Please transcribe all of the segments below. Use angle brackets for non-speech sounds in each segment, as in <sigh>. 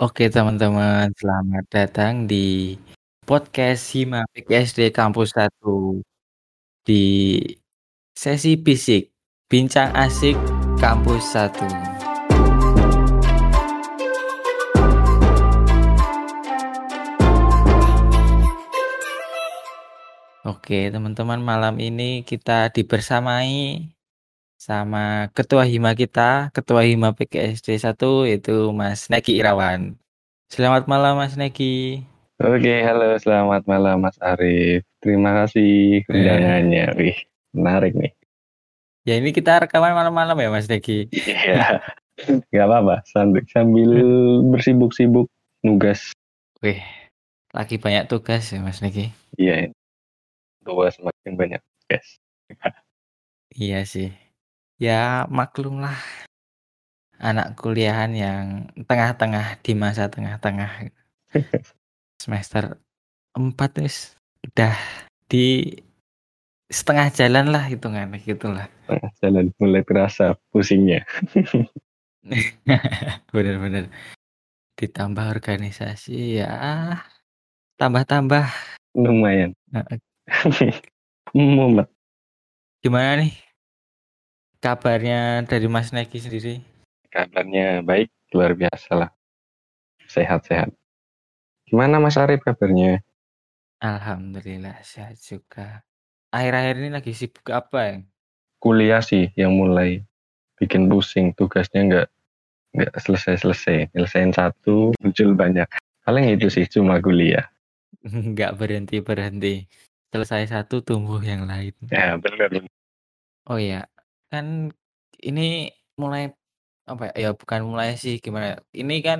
Oke teman-teman, selamat datang di podcast Himapik SD Kampus 1 di sesi bisik, bincang asik Kampus 1. Oke teman-teman, malam ini kita dibersamai sama ketua hima kita, ketua hima PKSD 1 yaitu Mas Neki Irawan. Selamat malam Mas Neki. Oke, halo, selamat malam Mas Arif. Terima kasih undangannya. Wih, menarik nih. Ya ini kita rekaman malam-malam ya Mas Neki. Iya, nggak apa-apa. Sambil, sambil bersibuk-sibuk nugas. Wih, lagi banyak tugas ya Mas Neki. Iya, tua semakin banyak tugas. Iya sih. Ya maklum lah. Anak kuliahan yang tengah-tengah di masa tengah-tengah. <laughs> Semester 4 wis udah di setengah jalan lah hitungan gitulah. Tengah jalan mulai terasa pusingnya. <laughs> Bener-bener. Ditambah organisasi ya tambah-tambah. Lumayan. <laughs> Mumet. Gimana nih kabarnya dari Mas Neki sendiri? Kabarnya baik, luar biasa lah. Sehat-sehat. Gimana Mas Arif kabarnya? Alhamdulillah sehat juga. Akhir-akhir ini lagi sibuk apa ya? Kuliah sih yang mulai bikin pusing. Tugasnya nggak nggak selesai-selesai. Nyelesain satu, muncul banyak. Paling itu sih cuma kuliah. <laughs> Nggak berhenti-berhenti. Selesai satu tumbuh yang lain. Ya benar. Oh ya, kan ini mulai apa ya? Ya bukan mulai sih gimana? ya, Ini kan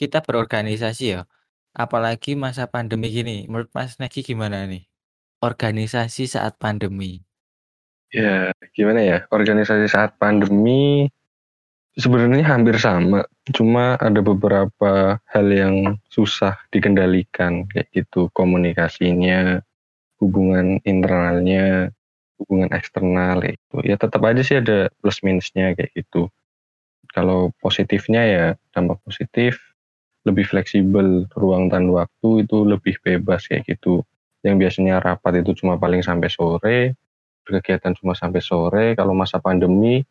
kita berorganisasi ya. Apalagi masa pandemi gini. Menurut Mas Neki gimana nih? Organisasi saat pandemi. Ya gimana ya organisasi saat pandemi sebenarnya hampir sama. Cuma ada beberapa hal yang susah dikendalikan kayak gitu komunikasinya, hubungan internalnya, hubungan eksternal kayak gitu. Ya tetap aja sih ada plus minusnya kayak gitu. Kalau positifnya ya dampak positif lebih fleksibel ruang dan waktu itu lebih bebas kayak gitu. Yang biasanya rapat itu cuma paling sampai sore, berkegiatan cuma sampai sore. Kalau masa pandemi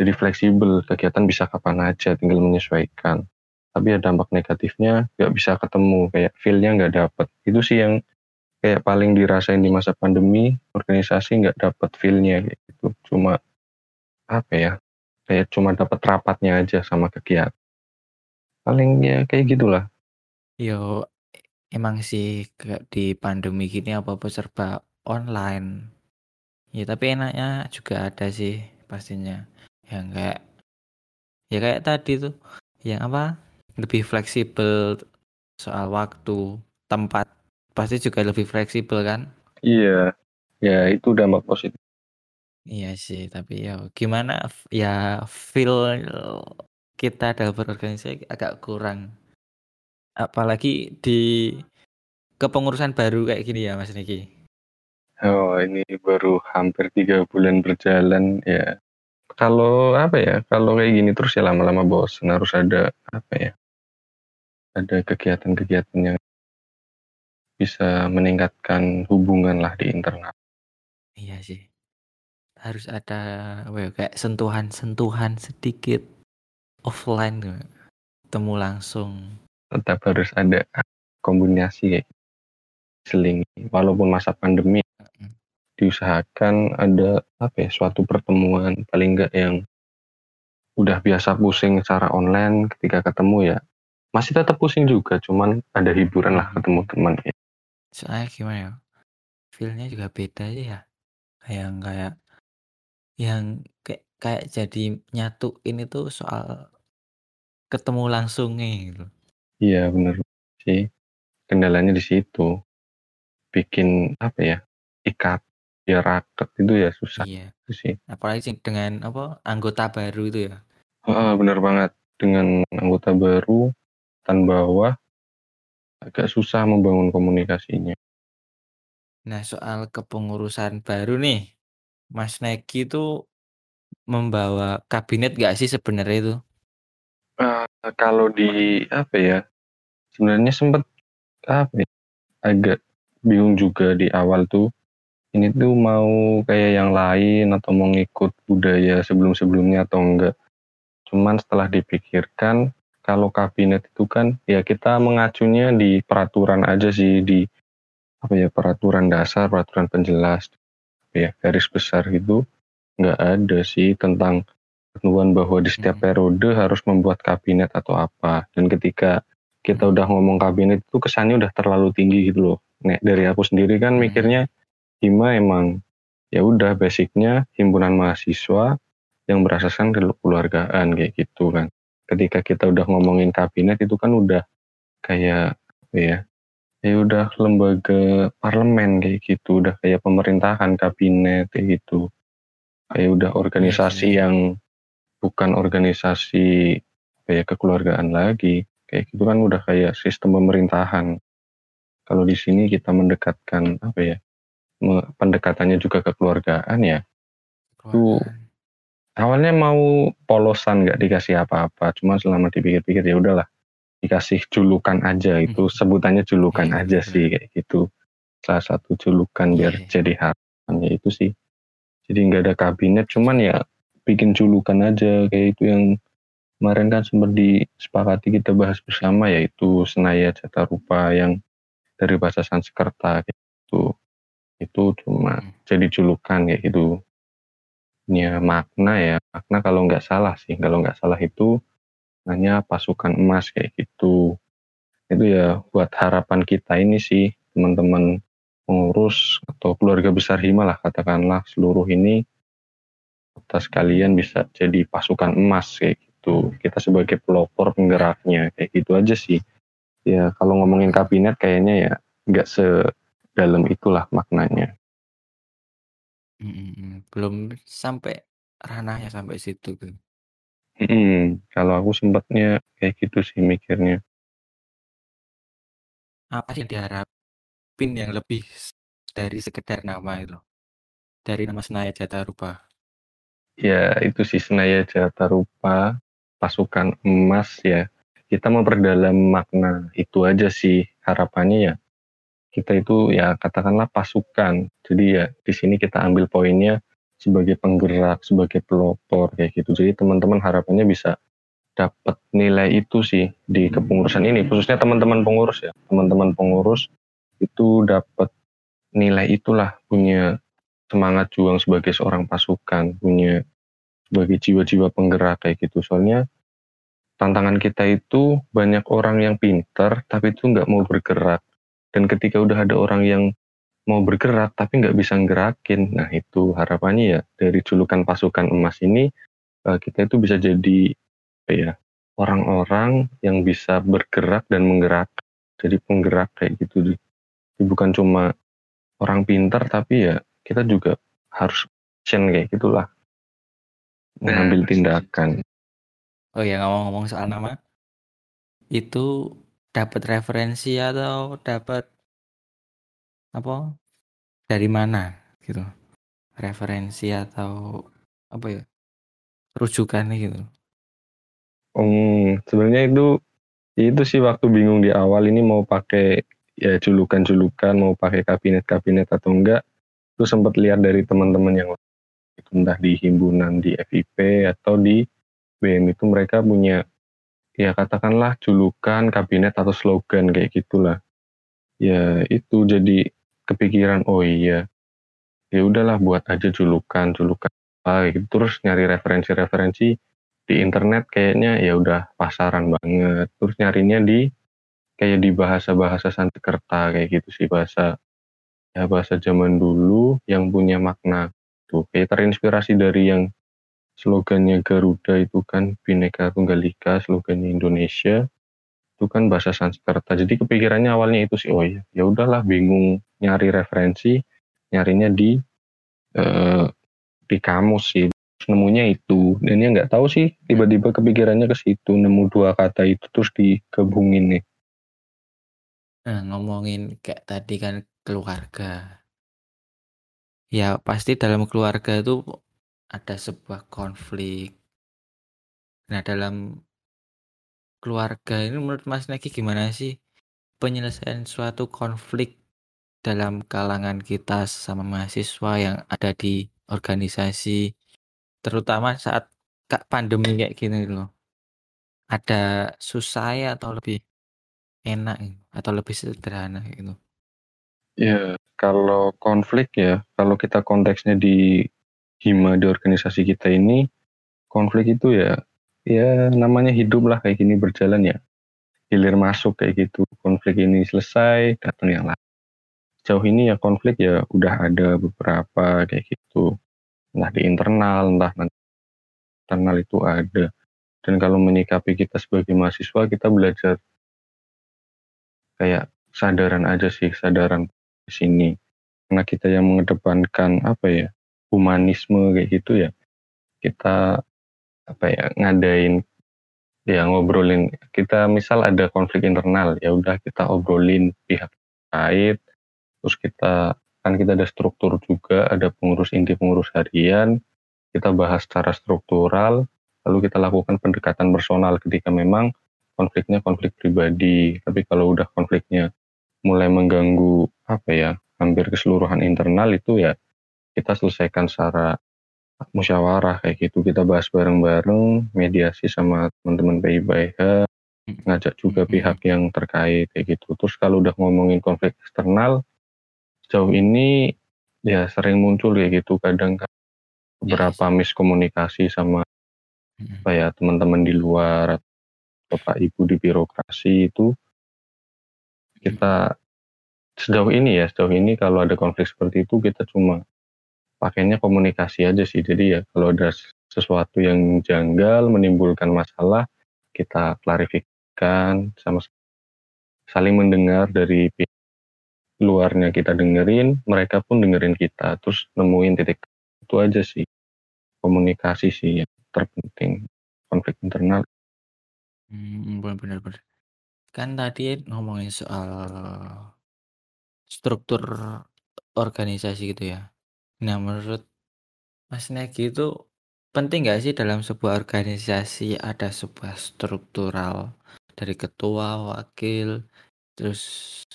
jadi fleksibel, kegiatan bisa kapan aja, tinggal menyesuaikan. Tapi ya dampak negatifnya nggak bisa ketemu, kayak feel-nya nggak dapet. Itu sih yang kayak paling dirasain di masa pandemi, organisasi nggak dapet feel-nya gitu. Cuma apa ya, kayak cuma dapat rapatnya aja sama kegiatan. Paling ya kayak gitulah. Yo, emang sih di pandemi gini apa-apa serba online. Ya tapi enaknya juga ada sih pastinya. Yang kayak ya kayak tadi tuh, yang apa? Lebih fleksibel soal waktu, tempat. Pasti juga lebih fleksibel kan? Iya, ya itu dampak positif. Iya sih, tapi ya gimana ya feel kita dalam berorganisasi agak kurang. Apalagi di kepengurusan baru kayak gini ya Mas Niki. Oh, ini baru hampir tiga bulan berjalan ya. Kalau apa ya, kalau kayak gini terus ya lama-lama bosen. Harus ada apa ya, ada kegiatan-kegiatan yang bisa meningkatkan hubungan lah di internal. Iya sih. Harus ada apa ya, kayak sentuhan-sentuhan sedikit offline tuh. Ketemu langsung. Tetap harus ada kombinasi kayak gitu. seling. Walaupun masa pandemi Mm. diusahakan ada apa ya, suatu pertemuan paling enggak yang udah biasa pusing secara online ketika ketemu ya masih tetap pusing juga cuman ada hiburan lah ketemu teman ya. Soalnya gimana ya? Feel-nya juga beda aja ya. Kayak kayak yang kayak kayak jadi nyatuin itu soal ketemu langsungnya gitu. Iya bener sih kendalanya di situ bikin apa ya ikat ya raket itu ya susah Iya. itu sih Apalagi sih dengan apa anggota baru itu ya. Ah, bener banget dengan anggota baru tan bawah agak susah membangun komunikasinya Nah, soal kepengurusan baru nih. Mas Neki itu membawa kabinet gak sih sebenarnya itu? Uh, kalau di apa ya? Sebenarnya sempat apa ya, agak bingung juga di awal tuh. Ini tuh mau kayak yang lain atau mau ngikut budaya sebelum-sebelumnya atau enggak. Cuman setelah dipikirkan kalau kabinet itu kan ya kita mengacunya di peraturan aja sih di apa ya peraturan dasar, peraturan penjelas ya garis besar itu nggak ada sih tentang ketentuan bahwa di setiap hmm. periode harus membuat kabinet atau apa. Dan ketika kita hmm. udah ngomong kabinet itu kesannya udah terlalu tinggi gitu loh. Nek dari aku sendiri kan hmm. mikirnya Hima emang ya udah basicnya himpunan mahasiswa yang berasaskan keluargaan kayak gitu kan. Ketika kita udah ngomongin kabinet itu kan udah kayak ya ya udah lembaga parlemen kayak gitu, udah kayak pemerintahan kabinet kayak gitu. Kayak udah organisasi iya yang bukan organisasi kayak kekeluargaan lagi. Kayak gitu kan udah kayak sistem pemerintahan. Kalau di sini kita mendekatkan apa ya? pendekatannya juga kekeluargaan ya. Itu awalnya mau polosan nggak dikasih apa-apa, cuma selama dipikir-pikir ya udahlah dikasih julukan aja itu hmm. sebutannya julukan yeah, aja sih kayak gitu. Salah satu julukan biar yeah. jadi harapannya itu sih. Jadi nggak ada kabinet cuman ya bikin julukan aja. Kayak itu yang kemarin kan sempat disepakati kita bahas bersama yaitu Senaya Jata Rupa yang dari bahasa Sanskerta gitu. Itu cuma hmm. jadi julukan kayak gitu ya makna ya makna kalau nggak salah sih kalau nggak salah itu hanya pasukan emas kayak gitu itu ya buat harapan kita ini sih teman-teman pengurus atau keluarga besar Hima lah katakanlah seluruh ini atas kalian bisa jadi pasukan emas kayak gitu. Kita sebagai pelopor penggeraknya kayak gitu aja sih. Ya kalau ngomongin kabinet kayaknya ya nggak sedalam itulah maknanya. Belum sampai ranahnya sampai situ tuh. Hmm, kalau aku sempatnya kayak gitu sih mikirnya. Apa sih yang diharapin yang lebih dari sekedar nama itu? Dari nama Senaya Jata Rupa? Ya itu sih Senaya Jata Rupa, pasukan emas ya. Kita memperdalam makna itu aja sih harapannya ya. Kita itu ya katakanlah pasukan. Jadi ya di sini kita ambil poinnya sebagai penggerak, sebagai pelopor kayak gitu. Jadi teman-teman harapannya bisa dapat nilai itu sih di kepengurusan ini, khususnya teman-teman pengurus ya. Teman-teman pengurus itu dapat nilai itulah punya semangat juang sebagai seorang pasukan, punya sebagai jiwa-jiwa penggerak kayak gitu. Soalnya tantangan kita itu banyak orang yang pinter tapi itu nggak mau bergerak. Dan ketika udah ada orang yang mau bergerak tapi nggak bisa gerakin, nah itu harapannya ya dari julukan pasukan emas ini eh, kita itu bisa jadi ya orang-orang yang bisa bergerak dan menggerak, jadi penggerak kayak gitu. Jadi bukan cuma orang pintar tapi ya kita juga harus action kayak gitulah. Mengambil tindakan. Oh ya ngomong-ngomong soal nama itu dapat referensi atau dapat apa? Dari mana gitu. Referensi atau apa ya rujukannya gitu. Um, sebenarnya itu itu sih waktu bingung di awal ini mau pakai ya julukan-julukan mau pakai kabinet-kabinet atau enggak. Itu sempat lihat dari teman-teman yang entah di himpunan di FIP atau di BM itu mereka punya ya katakanlah julukan kabinet atau slogan kayak gitulah. Ya itu jadi kepikiran oh iya. Ya udahlah buat aja julukan julukan apa gitu. Terus nyari referensi-referensi di internet kayaknya ya udah pasaran banget. Terus nyarinya di kayak di bahasa-bahasa Sanskerta kayak gitu sih bahasa ya bahasa zaman dulu yang punya makna tuh. Kayak terinspirasi dari yang slogannya Garuda itu kan Bhinneka Tunggal Ika slogannya Indonesia. Itu kan bahasa Sanskerta. Jadi kepikirannya awalnya itu sih oh ya ya udahlah bingung nyari referensi nyarinya di eh, di kamus sih. Nemunya itu. Dan ya nggak tahu sih tiba-tiba kepikirannya ke situ nemu dua kata itu terus digabungin nih. Nah, ngomongin kayak tadi kan keluarga. Ya, pasti dalam keluarga itu ada sebuah konflik. Nah, dalam keluarga ini menurut Mas Neki gimana sih penyelesaian suatu konflik dalam kalangan kita sama mahasiswa yang ada di organisasi terutama saat pandemi kayak gini loh ada susah atau lebih enak atau lebih sederhana gitu ya kalau konflik ya kalau kita konteksnya di hima di organisasi kita ini konflik itu ya ya namanya hidup lah kayak gini berjalan ya. Hilir masuk kayak gitu konflik ini selesai datang yang lain. Jauh ini ya konflik ya udah ada beberapa kayak gitu. Entah di internal entah nanti internal itu ada. Dan kalau menyikapi kita sebagai mahasiswa kita belajar kayak sadaran aja sih sadaran di sini. Karena kita yang mengedepankan apa ya humanisme kayak gitu ya kita apa ya ngadain ya ngobrolin kita misal ada konflik internal ya udah kita obrolin pihak terkait terus kita kan kita ada struktur juga ada pengurus inti pengurus harian kita bahas secara struktural lalu kita lakukan pendekatan personal ketika memang konfliknya konflik pribadi. Tapi kalau udah konfliknya mulai mengganggu apa ya hampir keseluruhan internal itu ya kita selesaikan secara musyawarah kayak gitu. Kita bahas bareng-bareng mediasi sama teman-teman PIBH ngajak juga pihak yang terkait kayak gitu. Terus kalau udah ngomongin konflik eksternal sejauh ini ya sering muncul kayak gitu. Kadang kan beberapa miskomunikasi sama apa ya teman-teman di luar bapak ibu di birokrasi itu kita sejauh ini ya sejauh ini kalau ada konflik seperti itu kita cuma pakainya komunikasi aja sih. Jadi ya kalau ada sesuatu yang janggal menimbulkan masalah kita klarifikasikan sama saling mendengar dari pihak luarnya kita dengerin mereka pun dengerin kita. Terus nemuin titik itu aja sih. Komunikasi sih yang terpenting. Konflik internal. Hmm, benar-benar kan tadi ngomongin soal struktur organisasi gitu ya. Nah, menurut Mas Negi itu penting nggak sih dalam sebuah organisasi ada sebuah struktural dari ketua, wakil, terus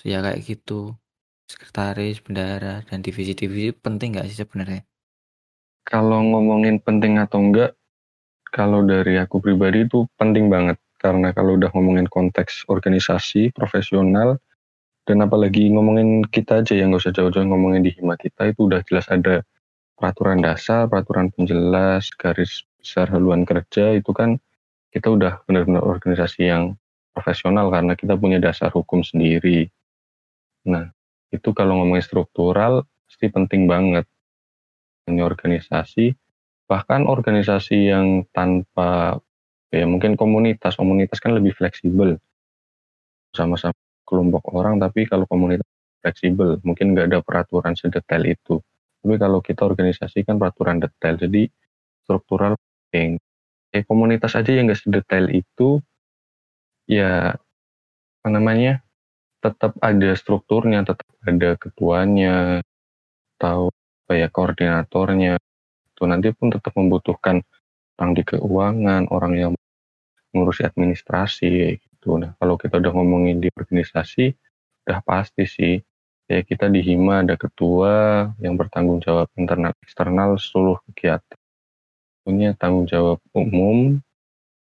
ya kayak gitu, sekretaris, bendara, dan divisi-divisi penting nggak sih sebenarnya? Kalau ngomongin penting atau enggak, kalau dari aku pribadi itu penting banget karena kalau udah ngomongin konteks organisasi profesional dan apalagi ngomongin kita aja yang nggak usah jauh-jauh ngomongin di hima kita itu udah jelas ada peraturan dasar, peraturan penjelas, garis besar haluan kerja itu kan kita udah benar-benar organisasi yang profesional karena kita punya dasar hukum sendiri. Nah, itu kalau ngomongin struktural pasti penting banget. Ini organisasi, bahkan organisasi yang tanpa ya mungkin komunitas, komunitas kan lebih fleksibel sama-sama kelompok orang tapi kalau komunitas fleksibel mungkin nggak ada peraturan sedetail itu. Tapi kalau kita organisasi kan peraturan detail jadi struktural penting. Eh, komunitas aja yang nggak sedetail itu ya apa namanya tetap ada strukturnya tetap ada ketuanya atau apa ya koordinatornya. Itu nanti pun tetap membutuhkan orang di keuangan orang yang ngurusi administrasi gitu. Nah, kalau kita udah ngomongin di organisasi, udah pasti sih ya kita di Hima ada ketua yang bertanggung jawab internal eksternal seluruh kegiatan. Punya tanggung jawab umum,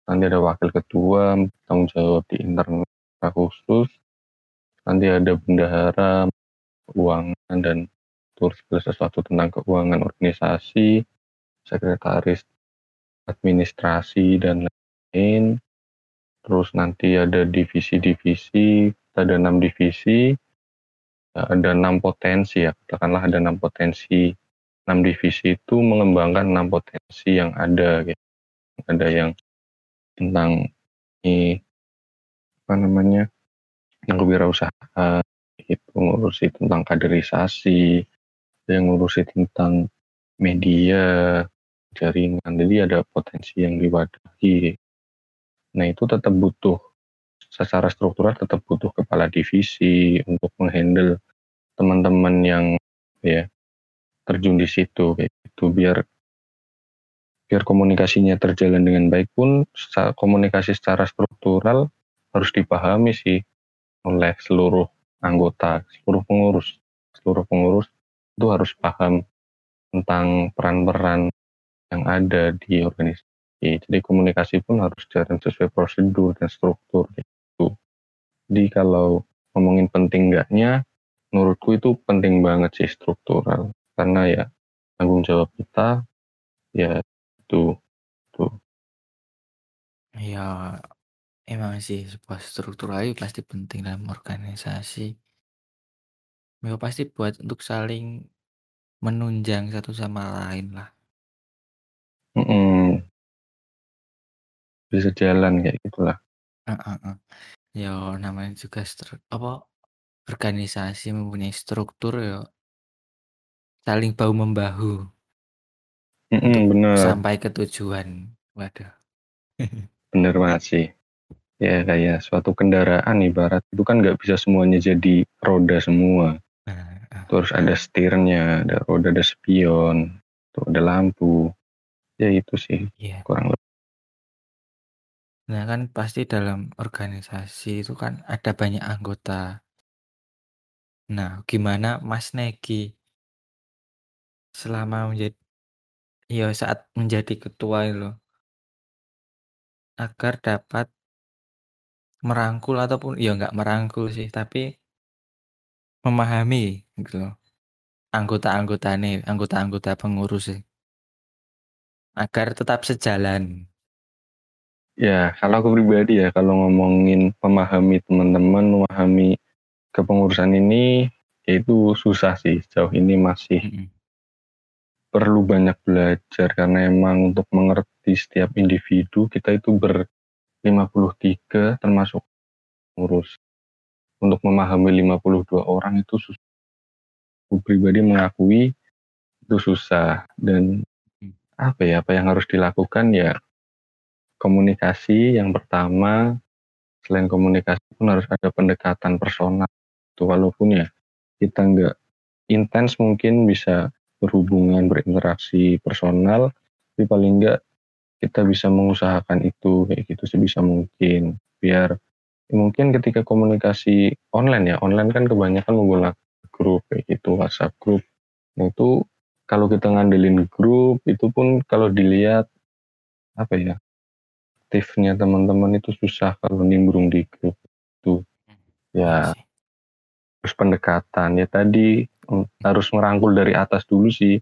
nanti ada wakil ketua tanggung jawab di internal khusus, nanti ada bendahara keuangan dan segala sesuatu tentang keuangan organisasi, sekretaris administrasi dan lain terus nanti ada divisi-divisi, ada enam divisi, ada enam potensi ya, katakanlah ada enam potensi. Enam divisi itu mengembangkan enam potensi yang ada, gitu. ada yang tentang ini apa namanya yang kewirausahaan, itu ngurusi tentang kaderisasi, yang ngurusi tentang media, jaringan, jadi ada potensi yang diwadahi Nah itu tetap butuh secara struktural tetap butuh kepala divisi untuk menghandle teman-teman yang ya terjun di situ itu biar biar komunikasinya terjalan dengan baik pun komunikasi secara struktural harus dipahami sih oleh seluruh anggota, seluruh pengurus. Seluruh pengurus itu harus paham tentang peran-peran yang ada di organisasi. Jadi komunikasi pun harus jalan sesuai prosedur dan struktur gitu. Jadi kalau ngomongin penting enggaknya, menurutku itu penting banget sih struktural. Karena ya tanggung jawab kita ya itu tuh. Ya emang sih sebuah struktur itu pasti penting dalam organisasi. Ya pasti buat untuk saling menunjang satu sama lain lah. Mm Bisa jalan kayak gitulah. Heeh heeh. Ya namanya juga apa, organisasi mempunyai struktur ya saling bahu-membahu. Mm bener. sampai ke tujuan. Waduh. <laughs> Bener banget sih. Ya kayak suatu kendaraan ibarat itu kan nggak bisa semuanya jadi roda semua. Terus ada setirnya, ada roda, ada spion, tuh ada lampu. Ya itu sih Iya. kurang lebih. Nah kan pasti dalam organisasi itu kan ada banyak anggota. Nah gimana Mas Negi? Selama menjadi ya saat menjadi ketua itu agar dapat merangkul ataupun ya nggak merangkul sih tapi memahami gitu loh. Anggota nih anggota-anggota pengurus sih. Agar tetap sejalan Ya, kalau aku pribadi ya, kalau ngomongin memahami teman-teman, memahami kepengurusan ini, ya itu susah sih. Sejauh ini masih mm -hmm. perlu banyak belajar, karena emang untuk mengerti setiap individu, kita itu ber 53 termasuk pengurus. Untuk memahami 52 orang itu susah. Aku pribadi mengakui itu susah. Dan mm. apa ya, apa yang harus dilakukan ya komunikasi yang pertama selain komunikasi pun harus ada pendekatan personal itu walaupun ya kita nggak intens mungkin bisa berhubungan berinteraksi personal tapi paling nggak kita bisa mengusahakan itu kayak gitu sebisa mungkin. Biar mungkin ketika komunikasi online ya online kan kebanyakan menggunakan grup kayak gitu WhatsApp grup. Nah itu kalau kita ngandelin grup itu pun kalau dilihat apa ya aktifnya teman-teman itu susah kalau nimbrung di grup itu. Ya. Terus pendekatan. Ya tadi mm, harus merangkul dari atas dulu sih.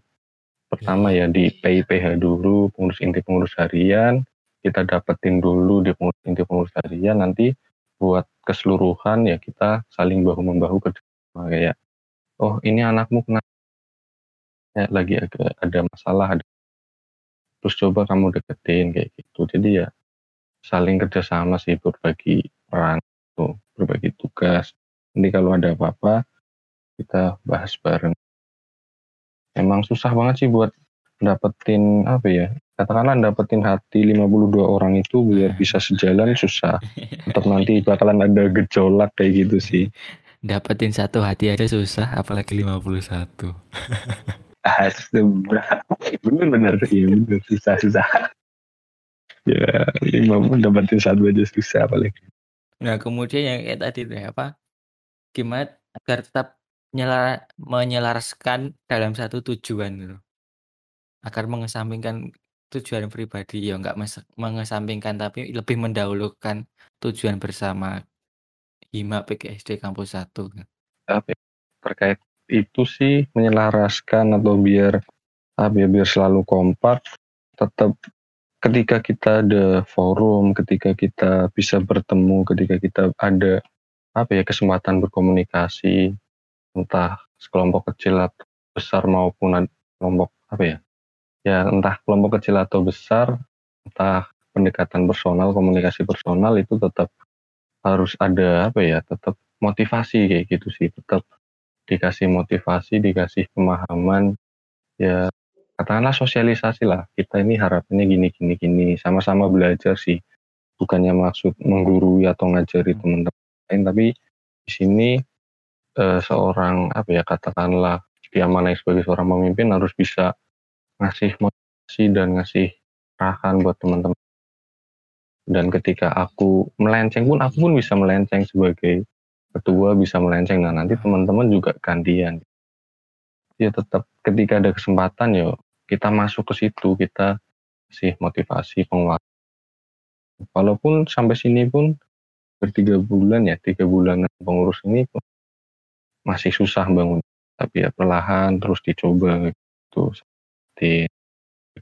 Pertama ya di PIPH dulu pengurus inti pengurus harian. Kita dapetin dulu di pengurus inti pengurus harian. Nanti buat keseluruhan ya kita saling bahu membahu ke kayak oh ini anakmu kena ya, lagi agak ada masalah ada terus coba kamu deketin kayak gitu. Jadi ya saling kerjasama sih berbagi peran tuh berbagi tugas. Nanti kalau ada apa-apa kita bahas bareng. Emang susah banget sih buat dapetin apa ya katakanlah dapetin hati 52 orang itu biar <laughs> bisa sejalan susah. Tetap nanti bakalan ada gejolak kayak gitu sih. Dapetin satu hati aja susah apalagi 51 <laughs> ah bener-bener iya bener. Susah susah ya lima pun dapetin satu aja susah paling. Nah kemudian yang kayak tadi deh apa? Gimana agar tetap nyelar, menyelaraskan dalam satu tujuan gitu? Agar mengesampingkan tujuan pribadi ya nggak mengesampingkan tapi lebih mendahulukan tujuan bersama. Hima PGSD kampus 1 apa ya, terkait itu sih menyelaraskan atau biar apa ya biar selalu kompak tetap ketika kita ada forum, ketika kita bisa bertemu, ketika kita ada apa ya kesempatan berkomunikasi, entah sekelompok kecil atau besar maupun kelompok apa ya, ya entah kelompok kecil atau besar, entah pendekatan personal, komunikasi personal itu tetap harus ada apa ya, tetap motivasi kayak gitu sih, tetap dikasih motivasi, dikasih pemahaman, ya katakanlah sosialisasi lah. Kita ini harapannya gini gini gini. Sama-sama belajar sih. Bukannya maksud menggurui atau ngajari hmm. teman-teman lain tapi di sini uh, seorang apa ya katakanlah diamanai sebagai seorang pemimpin harus bisa ngasih motivasi dan ngasih arahan buat teman-teman. Dan ketika aku melenceng pun aku pun bisa melenceng sebagai ketua bisa melenceng. Nah nanti teman-teman juga gantian. Ya tetap ketika ada kesempatan ya kita masuk ke situ kita sih motivasi penguat walaupun sampai sini pun bertiga bulan ya tiga bulan pengurus ini pun masih susah bangun. Tapi ya perlahan terus dicoba gitu. Seperti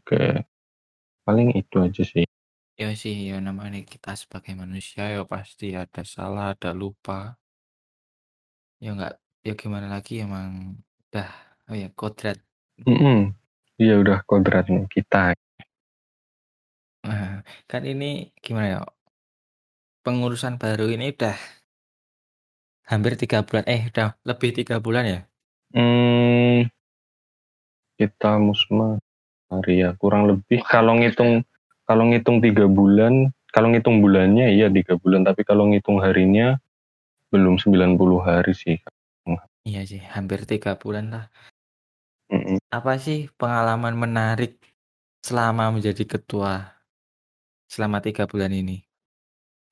ke paling itu aja sih. Ya sih, ya namanya kita sebagai manusia ya pasti ada salah, ada lupa. Ya enggak, ya gimana lagi emang udah oh ya kodrat. Mm Iya udah kodratnya kita. Nah, kan ini gimana ya? Pengurusan baru ini udah hampir tiga bulan, eh udah lebih tiga bulan ya? Hmm, kita musma hari ya kurang lebih kalau ngitung kalau ngitung tiga bulan, kalau ngitung bulannya iya tiga bulan, tapi kalau ngitung harinya belum 90 hari sih. Iya sih, hampir tiga bulan lah. Apa sih pengalaman menarik selama menjadi ketua selama tiga bulan ini?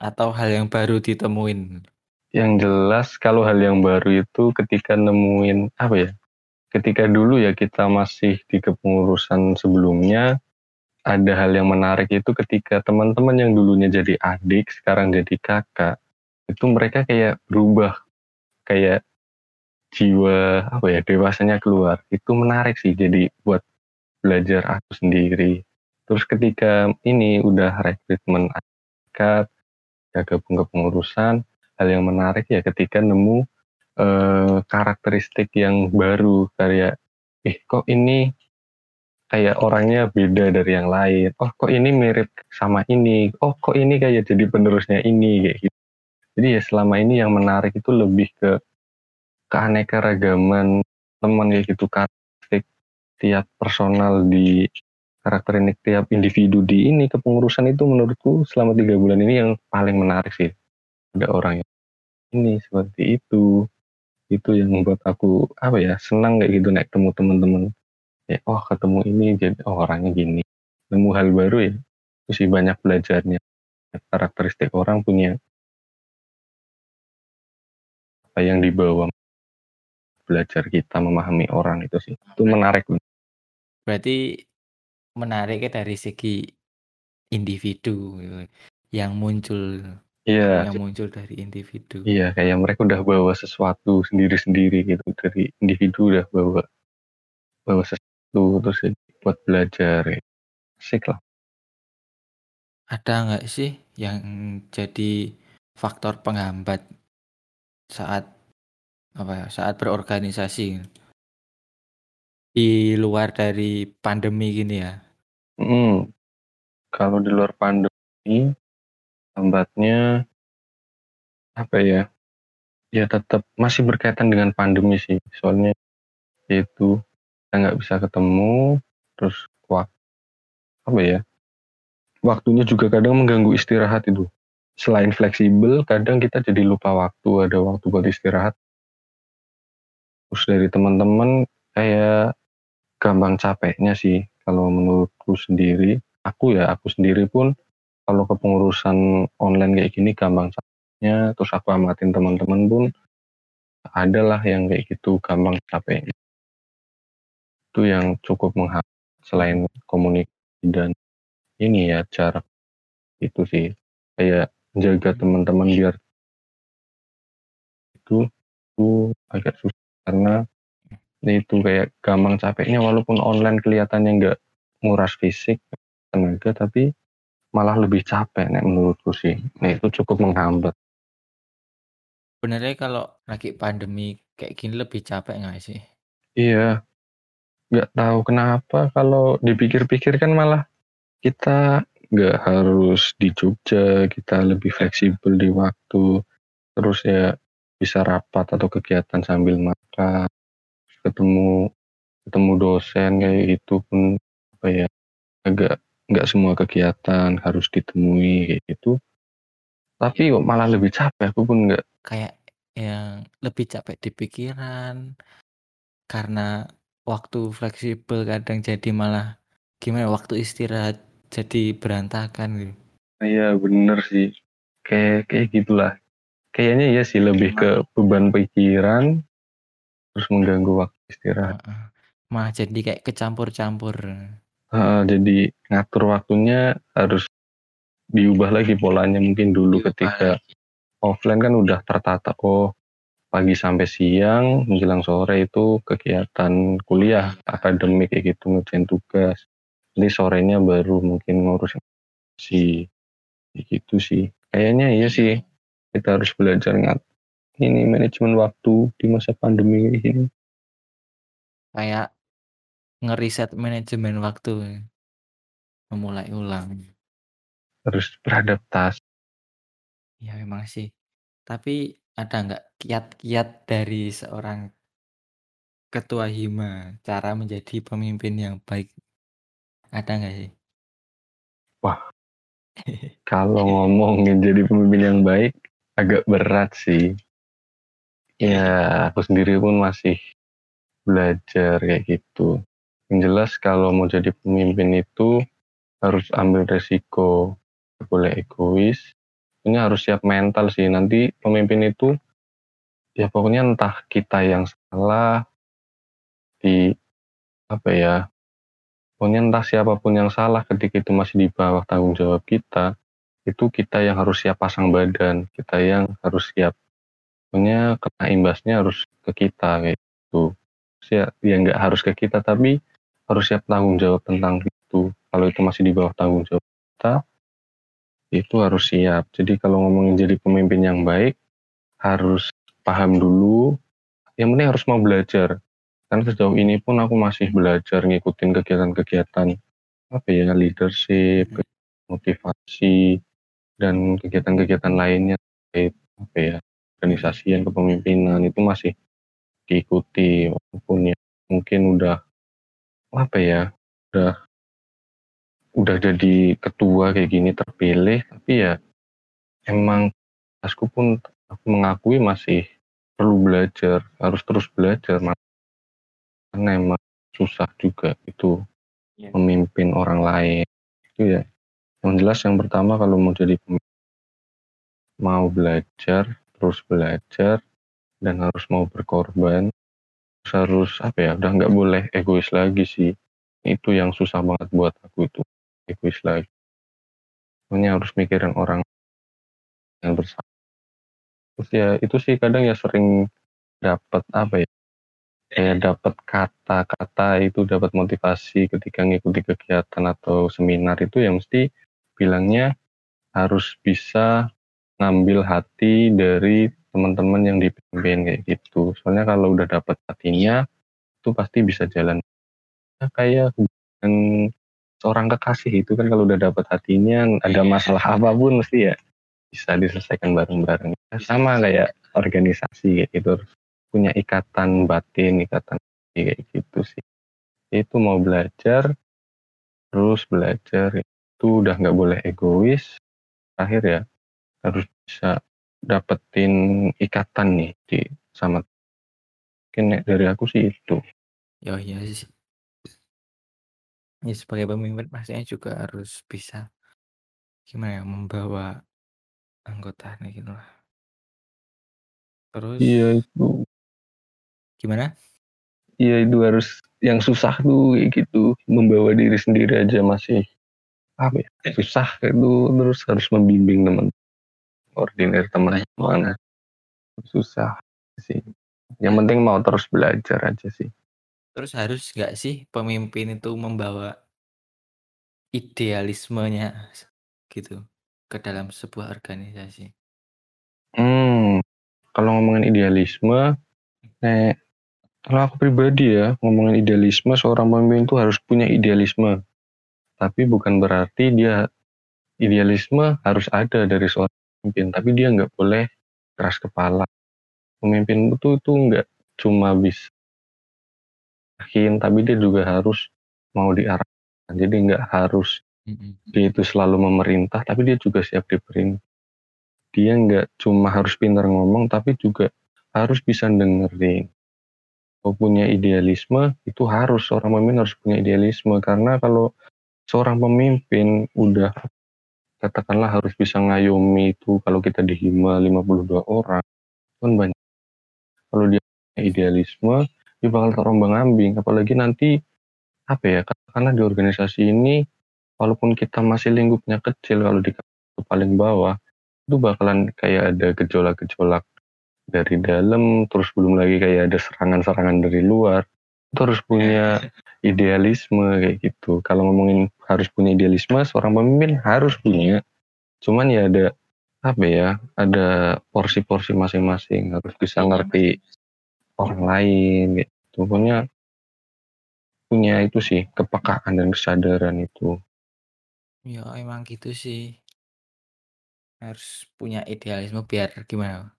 Atau hal yang baru ditemuin? Yang jelas kalau hal yang baru itu ketika nemuin apa ya? Ketika dulu ya kita masih di kepengurusan sebelumnya, ada hal yang menarik itu ketika teman-teman yang dulunya jadi adik sekarang jadi kakak itu mereka kayak berubah kayak jiwa apa ya dewasanya keluar itu menarik sih jadi buat belajar aku sendiri terus ketika ini udah rekrutmen akad ya gabung ke pengurusan hal yang menarik ya ketika nemu eh, karakteristik yang baru kayak eh kok ini kayak orangnya beda dari yang lain. Oh kok ini mirip sama ini. Oh kok ini kayak jadi penerusnya ini kayak gitu. Jadi ya selama ini yang menarik itu lebih ke keanekaragaman teman kayak gitu karakteristik tiap personal di karakter ini tiap individu di ini kepengurusan itu menurutku selama tiga bulan ini yang paling menarik sih. Ada orang yang ini seperti itu. Itu yang membuat aku apa ya senang kayak gitu naik temu teman-teman. Ya oh ketemu ini jadi oh orangnya gini. Nemu hal baru ya. Mesti banyak belajarnya. Karakteristik orang punya apa yang dibawa belajar kita memahami orang itu sih itu menarik berarti menariknya dari segi individu gitu, yang muncul Iya. Yang muncul dari individu. Iya, kayak mereka udah bawa sesuatu sendiri-sendiri gitu dari individu udah bawa bawa sesuatu terus buat belajar ya. Asik lah. Ada nggak sih yang jadi faktor penghambat saat apa ya saat berorganisasi di luar dari pandemi gini ya? Hmm, kalau di luar pandemi hambatnya apa ya? Ya tetap masih berkaitan dengan pandemi sih. Soalnya itu kita nggak bisa ketemu terus waktu apa ya waktunya juga kadang mengganggu istirahat itu selain fleksibel kadang kita jadi lupa waktu ada waktu buat istirahat terus dari teman-teman kayak gampang capeknya sih. Kalau menurutku sendiri aku ya aku sendiri pun kalau kepengurusan online kayak gini gampang capeknya terus aku amatin teman-teman pun adalah yang kayak gitu gampang capeknya. Itu yang cukup menghambat selain komunikasi dan ini ya cara itu sih kayak jaga teman-teman biar itu itu agak susah karena itu kayak gampang capeknya walaupun online kelihatannya nggak nguras fisik tenaga tapi malah lebih capek nih menurutku sih. Nah itu cukup menghambat. Sebenarnya kalau lagi pandemi kayak gini lebih capek nggak sih? Iya. Nggak tahu kenapa kalau dipikir-pikir kan malah kita nggak harus di Jogja, kita lebih fleksibel di waktu, terus ya bisa rapat atau kegiatan sambil makan, ketemu ketemu dosen kayak itu pun apa ya agak nggak semua kegiatan harus ditemui kayak gitu. Tapi kok malah lebih capek, aku pun nggak kayak yang lebih capek di pikiran karena waktu fleksibel kadang jadi malah gimana waktu istirahat jadi berantakan gitu. Iya bener sih. Kayak kayak gitulah. Kayaknya ya sih lebih ke beban pikiran terus mengganggu waktu istirahat. Malah jadi kayak kecampur-campur. Heeh, jadi ngatur waktunya harus diubah lagi polanya. Mungkin dulu ketika offline kan udah tertata oh pagi sampai siang menjelang sore itu kegiatan kuliah akademik kayak gitu ngerjain tugas. Jadi sorenya baru mungkin ngurus si gitu sih. Kayaknya iya sih kita harus belajar ngat ini manajemen waktu di masa pandemi ini Kayak ngeriset manajemen waktu. Memulai ulang. harus beradaptasi Ya memang sih. Tapi ada nggak kiat-kiat dari seorang ketua hima cara menjadi pemimpin yang baik? Ada nggak sih? Wah, <laughs> kalau ngomongin jadi pemimpin yang baik agak berat sih. Ya, aku sendiri pun masih belajar kayak gitu. Yang jelas kalau mau jadi pemimpin itu harus ambil resiko, boleh egois. Ini harus siap mental sih. Nanti pemimpin itu ya pokoknya entah kita yang salah di apa ya pokoknya entah siapa pun yang salah ketika itu masih di bawah tanggung jawab kita itu kita yang harus siap pasang badan kita yang harus siap. Pokoknya kena imbasnya harus ke kita kayak gitu. Ya, ya nggak harus ke kita tapi harus siap tanggung jawab tentang itu. Kalau itu masih di bawah tanggung jawab kita itu harus siap. Jadi kalau ngomongin jadi pemimpin yang baik harus paham dulu. Yang penting harus mau belajar. Karena sejauh ini pun aku masih belajar ngikutin kegiatan-kegiatan apa ya leadership motivasi dan kegiatan-kegiatan lainnya terkait apa ya organisasian kepemimpinan itu masih diikuti walaupun ya mungkin udah apa ya udah udah jadi ketua kayak gini terpilih tapi ya emang tasku pun aku mengakui masih perlu belajar harus terus belajar karena emang susah juga itu Iya. memimpin orang lain itu ya yang jelas yang pertama kalau mau jadi mau belajar terus belajar dan harus mau berkorban terus harus apa ya udah nggak boleh egois lagi sih. Itu yang susah banget buat aku itu egois lagi. Pokoknya harus mikirin orang yang bersama. Terus ya itu sih kadang ya sering dapat apa ya kayak dapat kata-kata itu dapat motivasi ketika ngikuti kegiatan atau seminar itu yang mesti bilangnya harus bisa ngambil hati dari teman-teman yang dipimpin kayak gitu. Soalnya kalau udah dapat hatinya itu pasti bisa jalan. Ya, kayak hubungan seorang kekasih itu kan kalau udah dapat hatinya ada masalah apa pun mesti ya bisa diselesaikan bareng-bareng. Sama kayak organisasi kayak gitu punya ikatan batin ikatan kayak gitu sih. Itu mau belajar terus belajar itu udah nggak boleh egois terakhir ya harus bisa dapetin ikatan nih di sama mungkin dari aku sih itu Ya iya sih. Ya sebagai pemimpin pastinya juga harus bisa gimana ya membawa anggotanya gitu lah. Terus iya itu gimana? iya itu harus yang susah tuh gitu membawa diri sendiri aja masih apa ya? Susah itu terus harus membimbing teman. Koordinir teman-teman susah sih. Yang penting mau terus belajar aja sih. Terus harus nggak sih pemimpin itu membawa idealismenya gitu ke dalam sebuah organisasi? hmm kalau ngomongin idealisme nek kalau aku pribadi ya ngomongin idealisme seorang pemimpin itu harus punya idealisme tapi bukan berarti dia idealisme harus ada dari seorang pemimpin. Tapi dia nggak boleh keras kepala. Pemimpin itu itu nggak cuma bisa yakin tapi dia juga harus mau diarahkan. Jadi nggak harus dia itu selalu memerintah tapi dia juga siap diperintah. Dia nggak cuma harus pintar ngomong tapi juga harus bisa dengerin. Kalau punya idealisme itu harus seorang pemimpin harus punya idealisme. Karena kalau seorang pemimpin udah katakanlah harus bisa ngayomi itu kalau kita di Hima 52 orang kan banyak. Kalau dia idealisme dia bakal terombang ambing apalagi nanti apa ya karena di organisasi ini walaupun kita masih lingkupnya kecil kalau di paling bawah itu bakalan kayak ada gejolak-gejolak dari dalam terus belum lagi kayak ada serangan-serangan dari luar harus punya idealisme kayak gitu. Kalau ngomongin harus punya idealisme seorang pemimpin harus punya. Cuman ya ada apa ya ada porsi-porsi masing-masing. Harus bisa ngerti orang lain gitu. Punya punya itu sih kepekaan dan kesadaran itu. Ya emang gitu sih. Harus punya idealisme biar gimana?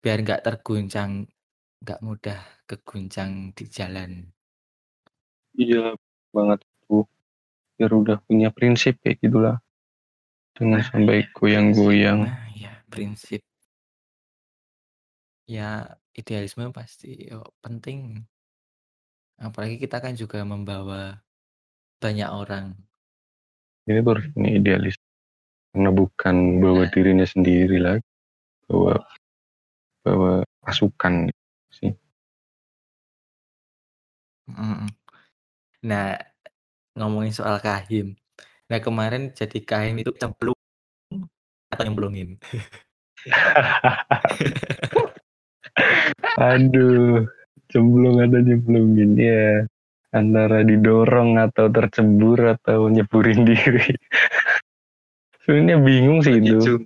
Biar nggak terguncang nggak mudah keguncang di jalan. Iya banget tuh biar udah punya prinsip kayak gitulah. Jangan sampai goyang-goyang. Nah ya prinsip. Ya idealisme pasti oh, penting. Apalagi kita kan juga membawa banyak orang. Ini harus punya idealis karena bukan bawa dirinya sendiri lagi bawa bawa pasukan sih. Nah ngomongin soal kahim. Nah kemarin jadi kahim itu cemplung atau nyemplungin? <laughs> Aduh cemplung atau nyemplungin ya. Antara didorong atau tercebur atau nyeburin <laughs> diri. Sebenarnya bingung sih itu.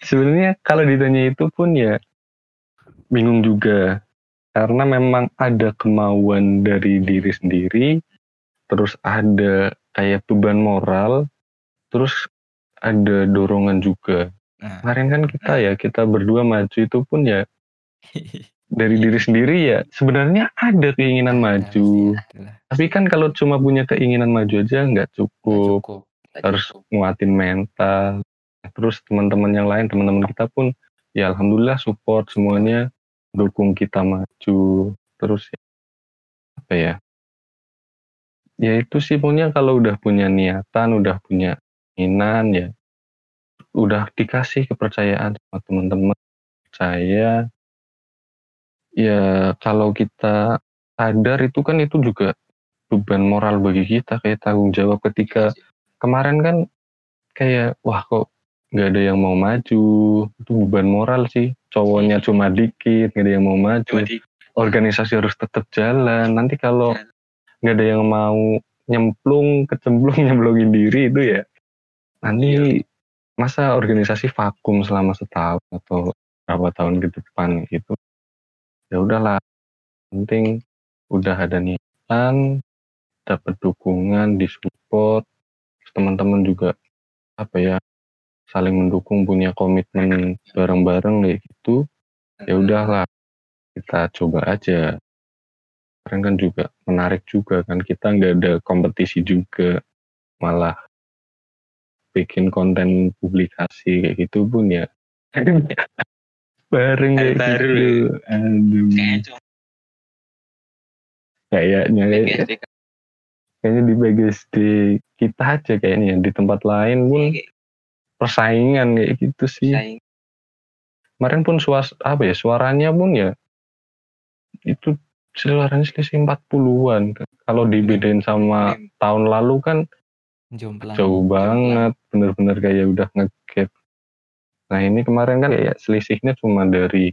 sebenarnya kalau ditanya itu pun ya bingung juga. Karena memang ada kemauan dari diri sendiri terus ada kayak beban moral terus ada dorongan juga. Nah. kemarin kan kita ya kita berdua maju itu pun ya <laughs> dari diri sendiri ya sebenarnya ada keinginan maju. tapi kan kalau cuma punya keinginan maju aja nggak cukup. cukup. Harus nguatin mental. Terus teman-teman yang lain teman-teman kita pun ya alhamdulillah support semuanya dukung kita maju terus ya, apa ya? Ya itu sih punya kalau udah punya niatan udah punya keinginan ya udah dikasih kepercayaan sama teman-teman saya ya kalau kita sadar itu kan itu juga beban moral bagi kita kayak tanggung jawab ketika kemarin kan kayak wah kok nggak ada yang mau maju? Itu beban moral sih cowoknya iya. cuma dikit nggak ada yang mau maju. Organisasi harus tetap jalan. Nanti kalau nggak ada yang mau nyemplung kecemplung <laughs> nyemplungin diri itu ya nanti iya. masa organisasi vakum selama setahun atau berapa tahun ke depan gitu ya udahlah. Penting udah ada niatan dapat dukungan disupport. Teman-teman juga apa ya saling mendukung punya komitmen bareng-bareng kayak gitu ya udahlah kita coba aja. Kemarin kan juga menarik juga kan kita nggak ada kompetisi juga malah bikin konten publikasi kayak gitu pun ya. <laughs> Bareng kayak baru. gitu. Aduh. Kayaknya kayak, kayaknya di BGSD kita aja kayaknya di tempat lain pun iya, persaingan kayak gitu sih. Kemarin pun suas apa ya suaranya pun ya itu suaranya selisih 40-an. Kalau dibedain sama tahun lalu kan Jomplang. jauh banget, bener-bener kayak udah ngegap Nah ini kemarin kan ya selisihnya cuma dari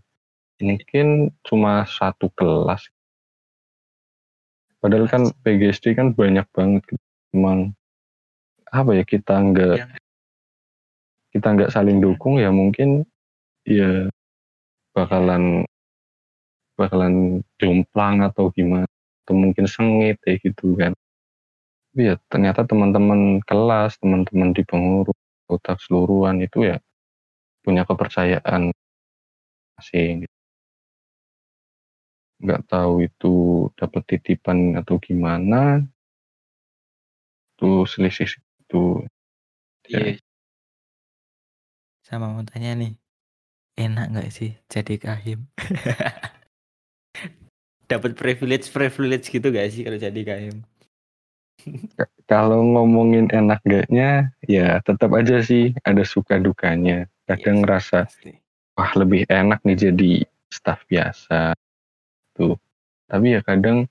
mungkin cuma satu kelas. Padahal kan PGSD kan banyak banget. Emang apa ya kita nggak iya. Kita nggak saling dukung ya mungkin ya bakalan bakalan jomplang atau gimana atau mungkin sengit ya gitu kan. ya ternyata teman-teman kelas, teman-teman di pengurus, kota keseluruhan itu ya punya kepercayaan masing nggak tahu itu dapat titipan atau gimana itu selisih itu iya. Ya. Sama mau tanya nih enak nggak sih jadi kahim? <laughs> Dapat privilege privilege gitu gak sih kalau jadi kahim? Kalau ngomongin enak gaknya ya tetap aja sih ada suka dukanya. Kadang Yes, ngerasa pasti. wah lebih enak nih jadi staff biasa. Tuh. Tapi ya kadang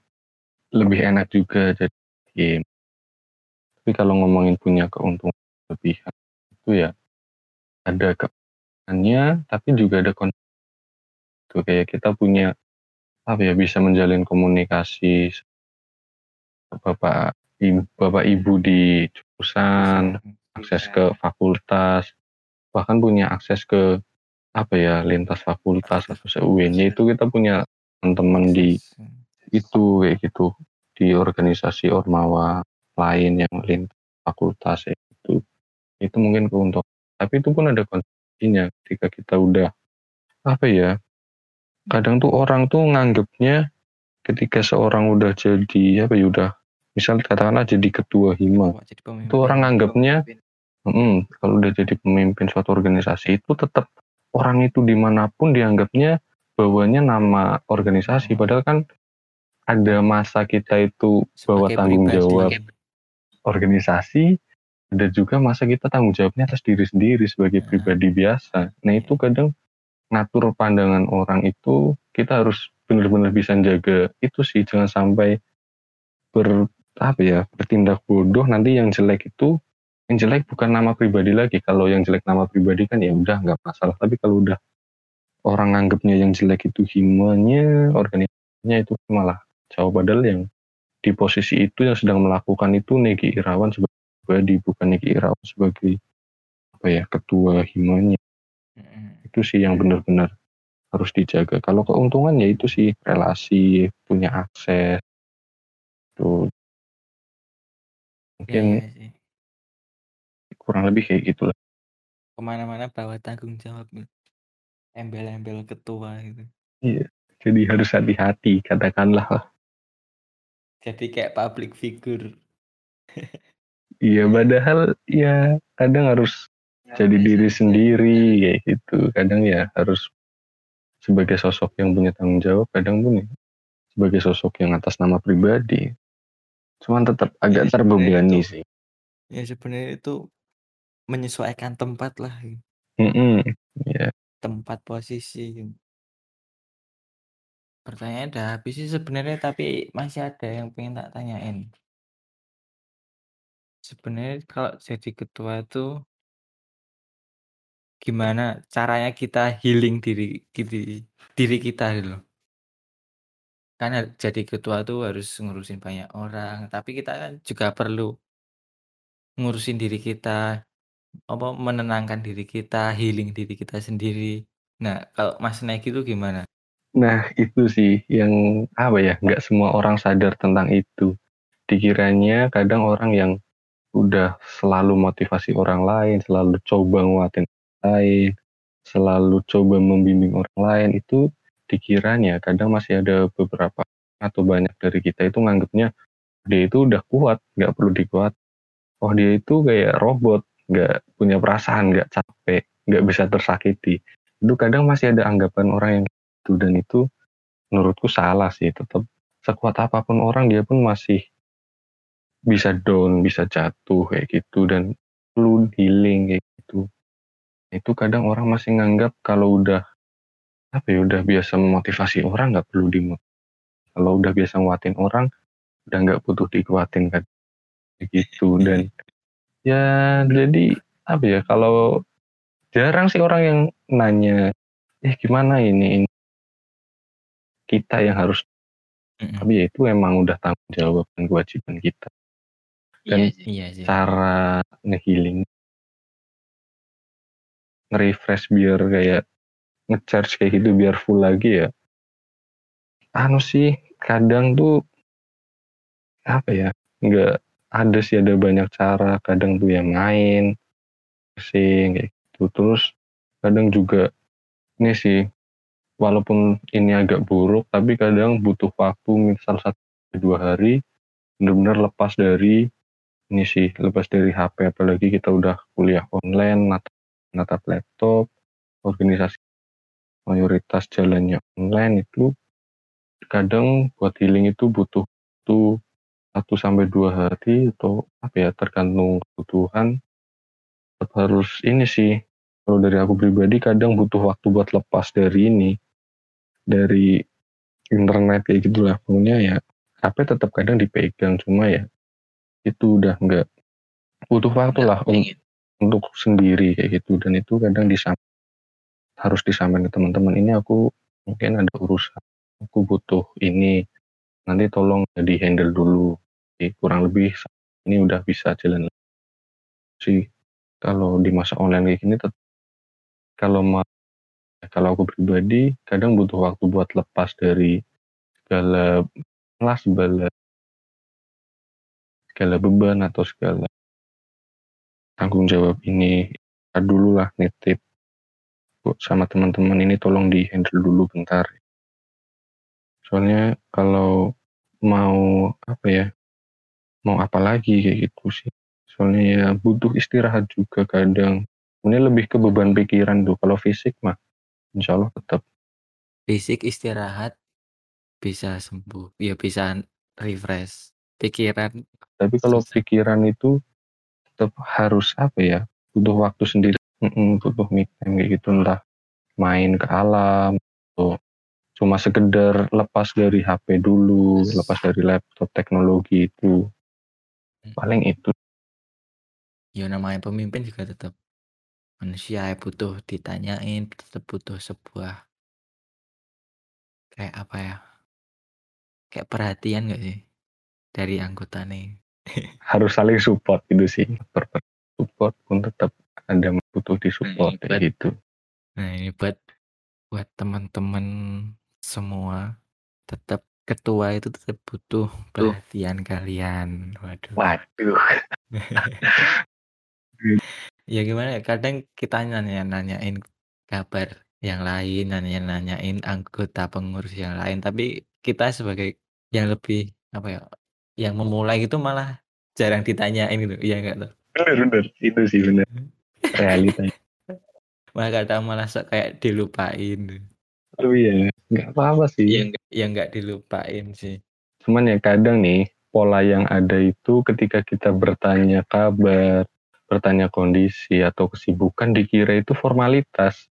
lebih enak juga jadi tim tapi kalau ngomongin punya keuntungan lebih itu ya ada keuntungannya tapi juga ada kon tuh kayak kita punya apa ya bisa menjalin komunikasi bapak ibu, bapak ibu di jurusan akses ke fakultas bahkan punya akses ke apa ya lintas fakultas atau se-UIN itu kita punya teman-teman di itu kayak gitu. Di organisasi ormawa lain yang lintas fakultas ya itu itu mungkin keuntungan tapi itu pun ada konsekuensinya ketika kita udah apa ya kadang tuh orang tuh nganggapnya ketika seorang udah jadi apa ya udah misal katakanlah jadi ketua hima Wah, jadi pemimpin. itu orang nganggapnya hmm, kalau udah jadi pemimpin suatu organisasi itu tetap orang itu di mana pun dianggapnya bawanya nama organisasi Hmm. padahal kan ada masa kita itu bawa Sebagai tanggung pribadi. jawab organisasi ada juga masa kita tanggung jawabnya atas diri sendiri sebagai Nah. pribadi biasa. Nah itu kadang ngatur pandangan orang itu kita harus benar-benar bisa jaga itu sih. Jangan sampai ber apa ya bertindak bodoh. Nanti yang jelek itu yang jelek bukan nama pribadi lagi. Kalau yang jelek nama pribadi kan ya udah nggak masalah. Tapi kalau udah orang nganggapnya yang jelek itu himanya organisasinya itu malah jauh. Padahal yang di posisi itu yang sedang melakukan itu Negi Irawan sebagai pribadi bukan Negi Irawan sebagai apa ya ketua himanya itu sih yang benar-benar harus dijaga kalau keuntungan ya itu sih relasi punya akses tuh Iya, mungkin iya sih. kurang lebih kayak gitu lah Ke mana-mana bawa tanggung jawab. Embel-embel ketua gitu. Iya, jadi harus hati-hati katakanlah. Jadi kayak public figure. <laughs> Iya, padahal ya kadang harus jadi diri sendiri kayak gitu. Kadang ya harus sebagai sosok yang punya tanggung jawab, kadang pun ya sebagai sosok yang atas nama pribadi. Cuman tetap agak terbebani sih. Ya sebenarnya itu menyesuaikan tempat lah. gitu. Mm-mm, ya. Tempat posisi. Pertanyaan udah habis sih sebenarnya tapi masih ada yang pengen tak tanyain. Sebenarnya kalau jadi ketua itu gimana caranya kita healing diri diri, diri kita gitu loh. Kan jadi ketua tuh harus ngurusin banyak orang, tapi kita kan juga perlu ngurusin diri kita, apa menenangkan diri kita, healing diri kita sendiri. Nah, kalau Mas Negi itu gimana? Nah itu sih yang apa ya, nggak semua orang sadar tentang itu. Dikiranya kadang orang yang udah selalu motivasi orang lain, selalu coba nguatin orang lain, selalu coba membimbing orang lain itu dikiranya kadang masih ada beberapa atau banyak dari kita itu nganggapnya dia itu udah kuat, nggak perlu dikuat. Oh dia itu kayak robot, nggak punya perasaan, nggak capek, nggak bisa tersakiti. Itu kadang masih ada anggapan orang yang itu dan itu menurutku salah sih. Tetap sekuat apa pun orang dia pun masih bisa down, bisa jatuh kayak gitu dan perlu healing kayak gitu. Itu kadang orang masih nganggap kalau udah apa ya udah biasa memotivasi orang nggak perlu di kalau udah biasa nguatin orang udah nggak butuh dikuatin kan. Kayak gitu dan ya jadi apa ya kalau jarang sih orang yang nanya eh gimana ini, ini kita yang harus tapi ya itu emang udah tanggung jawab dan kewajiban kita dan Iya sih. cara ngehealing. Nge-refresh biar kayak ngecharge kayak gitu biar full lagi ya. Anu sih kadang tuh apa ya nggak ada sih ada banyak cara. Kadang tuh yang main sing kayak gitu. Terus kadang juga ini sih walaupun ini agak buruk tapi kadang butuh waktu misal satu dua hari benar-benar lepas dari ini sih lepas dari HP apalagi kita udah kuliah online natap, natap laptop organisasi mayoritas jalannya online itu kadang buat healing itu butuh tuh satu sampai dua hari atau apa ya tergantung kebutuhan. Harus ini sih kalau dari aku pribadi kadang butuh waktu buat lepas dari ini dari internet kayak gitulah. Pokoknya ya HP tetap kadang dipegang cuma ya itu udah enggak butuh waktu lah un untuk sendiri kayak gitu. Dan itu kadang disam harus disampaikan ke teman-teman. Ini aku mungkin ada urusan. Aku butuh ini. Nanti tolong di handle dulu. Jadi, kurang lebih ini udah bisa jalan sih kalau di masa online kayak gini tetap kalau mau kalau aku pribadi kadang butuh waktu buat lepas dari segala kelas segala segala beban atau segala tanggung jawab ini dulu lah nitip. Sama teman-teman ini tolong di handle dulu bentar. Soalnya kalau mau apa ya mau apa lagi kayak gitu sih. Soalnya ya butuh istirahat juga kadang. Ini lebih ke beban pikiran tuh. Kalau fisik mah insya Allah tetap. Fisik istirahat bisa sembuh. Ya bisa refresh pikiran tapi kalau pikiran itu tetap harus apa ya butuh waktu sendiri butuh me time kayak gitu entah main ke alam atau cuma sekedar lepas dari HP dulu, lepas dari laptop teknologi itu. Hmm. Paling itu. Ya namanya pemimpin juga tetap manusia ya butuh ditanyain, tetap butuh sebuah kayak apa ya? Kayak perhatian gak sih dari anggota nih? Harus saling support gitu sih. Support pun tetap ada butuh disupport nah, kayak gitu. Nah ini buat buat teman-teman semua tetap ketua itu tetap butuh perhatian kalian. Waduh. Waduh. <laughs> ya gimana ya kadang kita nanya nanyain kabar yang lain, nanya nanyain anggota pengurus yang lain, tapi kita sebagai yang lebih apa ya, yang memulai itu malah jarang ditanyain gitu, iya enggak tuh? Bener bener, itu sih bener. <laughs> Realita. malah kadang malah kayak dilupain. Oh iya, nggak apa-apa sih. Yang yang nggak dilupain sih. Cuman ya kadang nih pola yang ada itu ketika kita bertanya kabar, bertanya kondisi atau kesibukan dikira itu formalitas.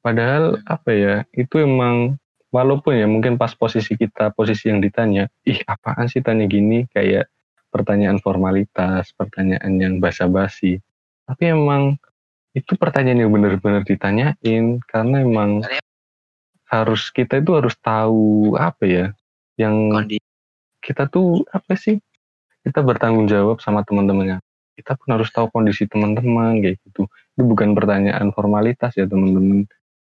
Padahal hmm. apa ya, itu emang walaupun ya mungkin pas posisi kita, posisi yang ditanya, ih apaan sih tanya gini, kayak pertanyaan formalitas, pertanyaan yang basa-basi. Tapi emang itu pertanyaan yang benar-benar ditanyain karena emang harus kita itu harus tahu apa ya yang kita tuh apa sih? Kita bertanggung jawab sama teman-temannya. Kita pun harus tahu kondisi teman-teman kayak gitu. Itu bukan pertanyaan formalitas ya teman-teman.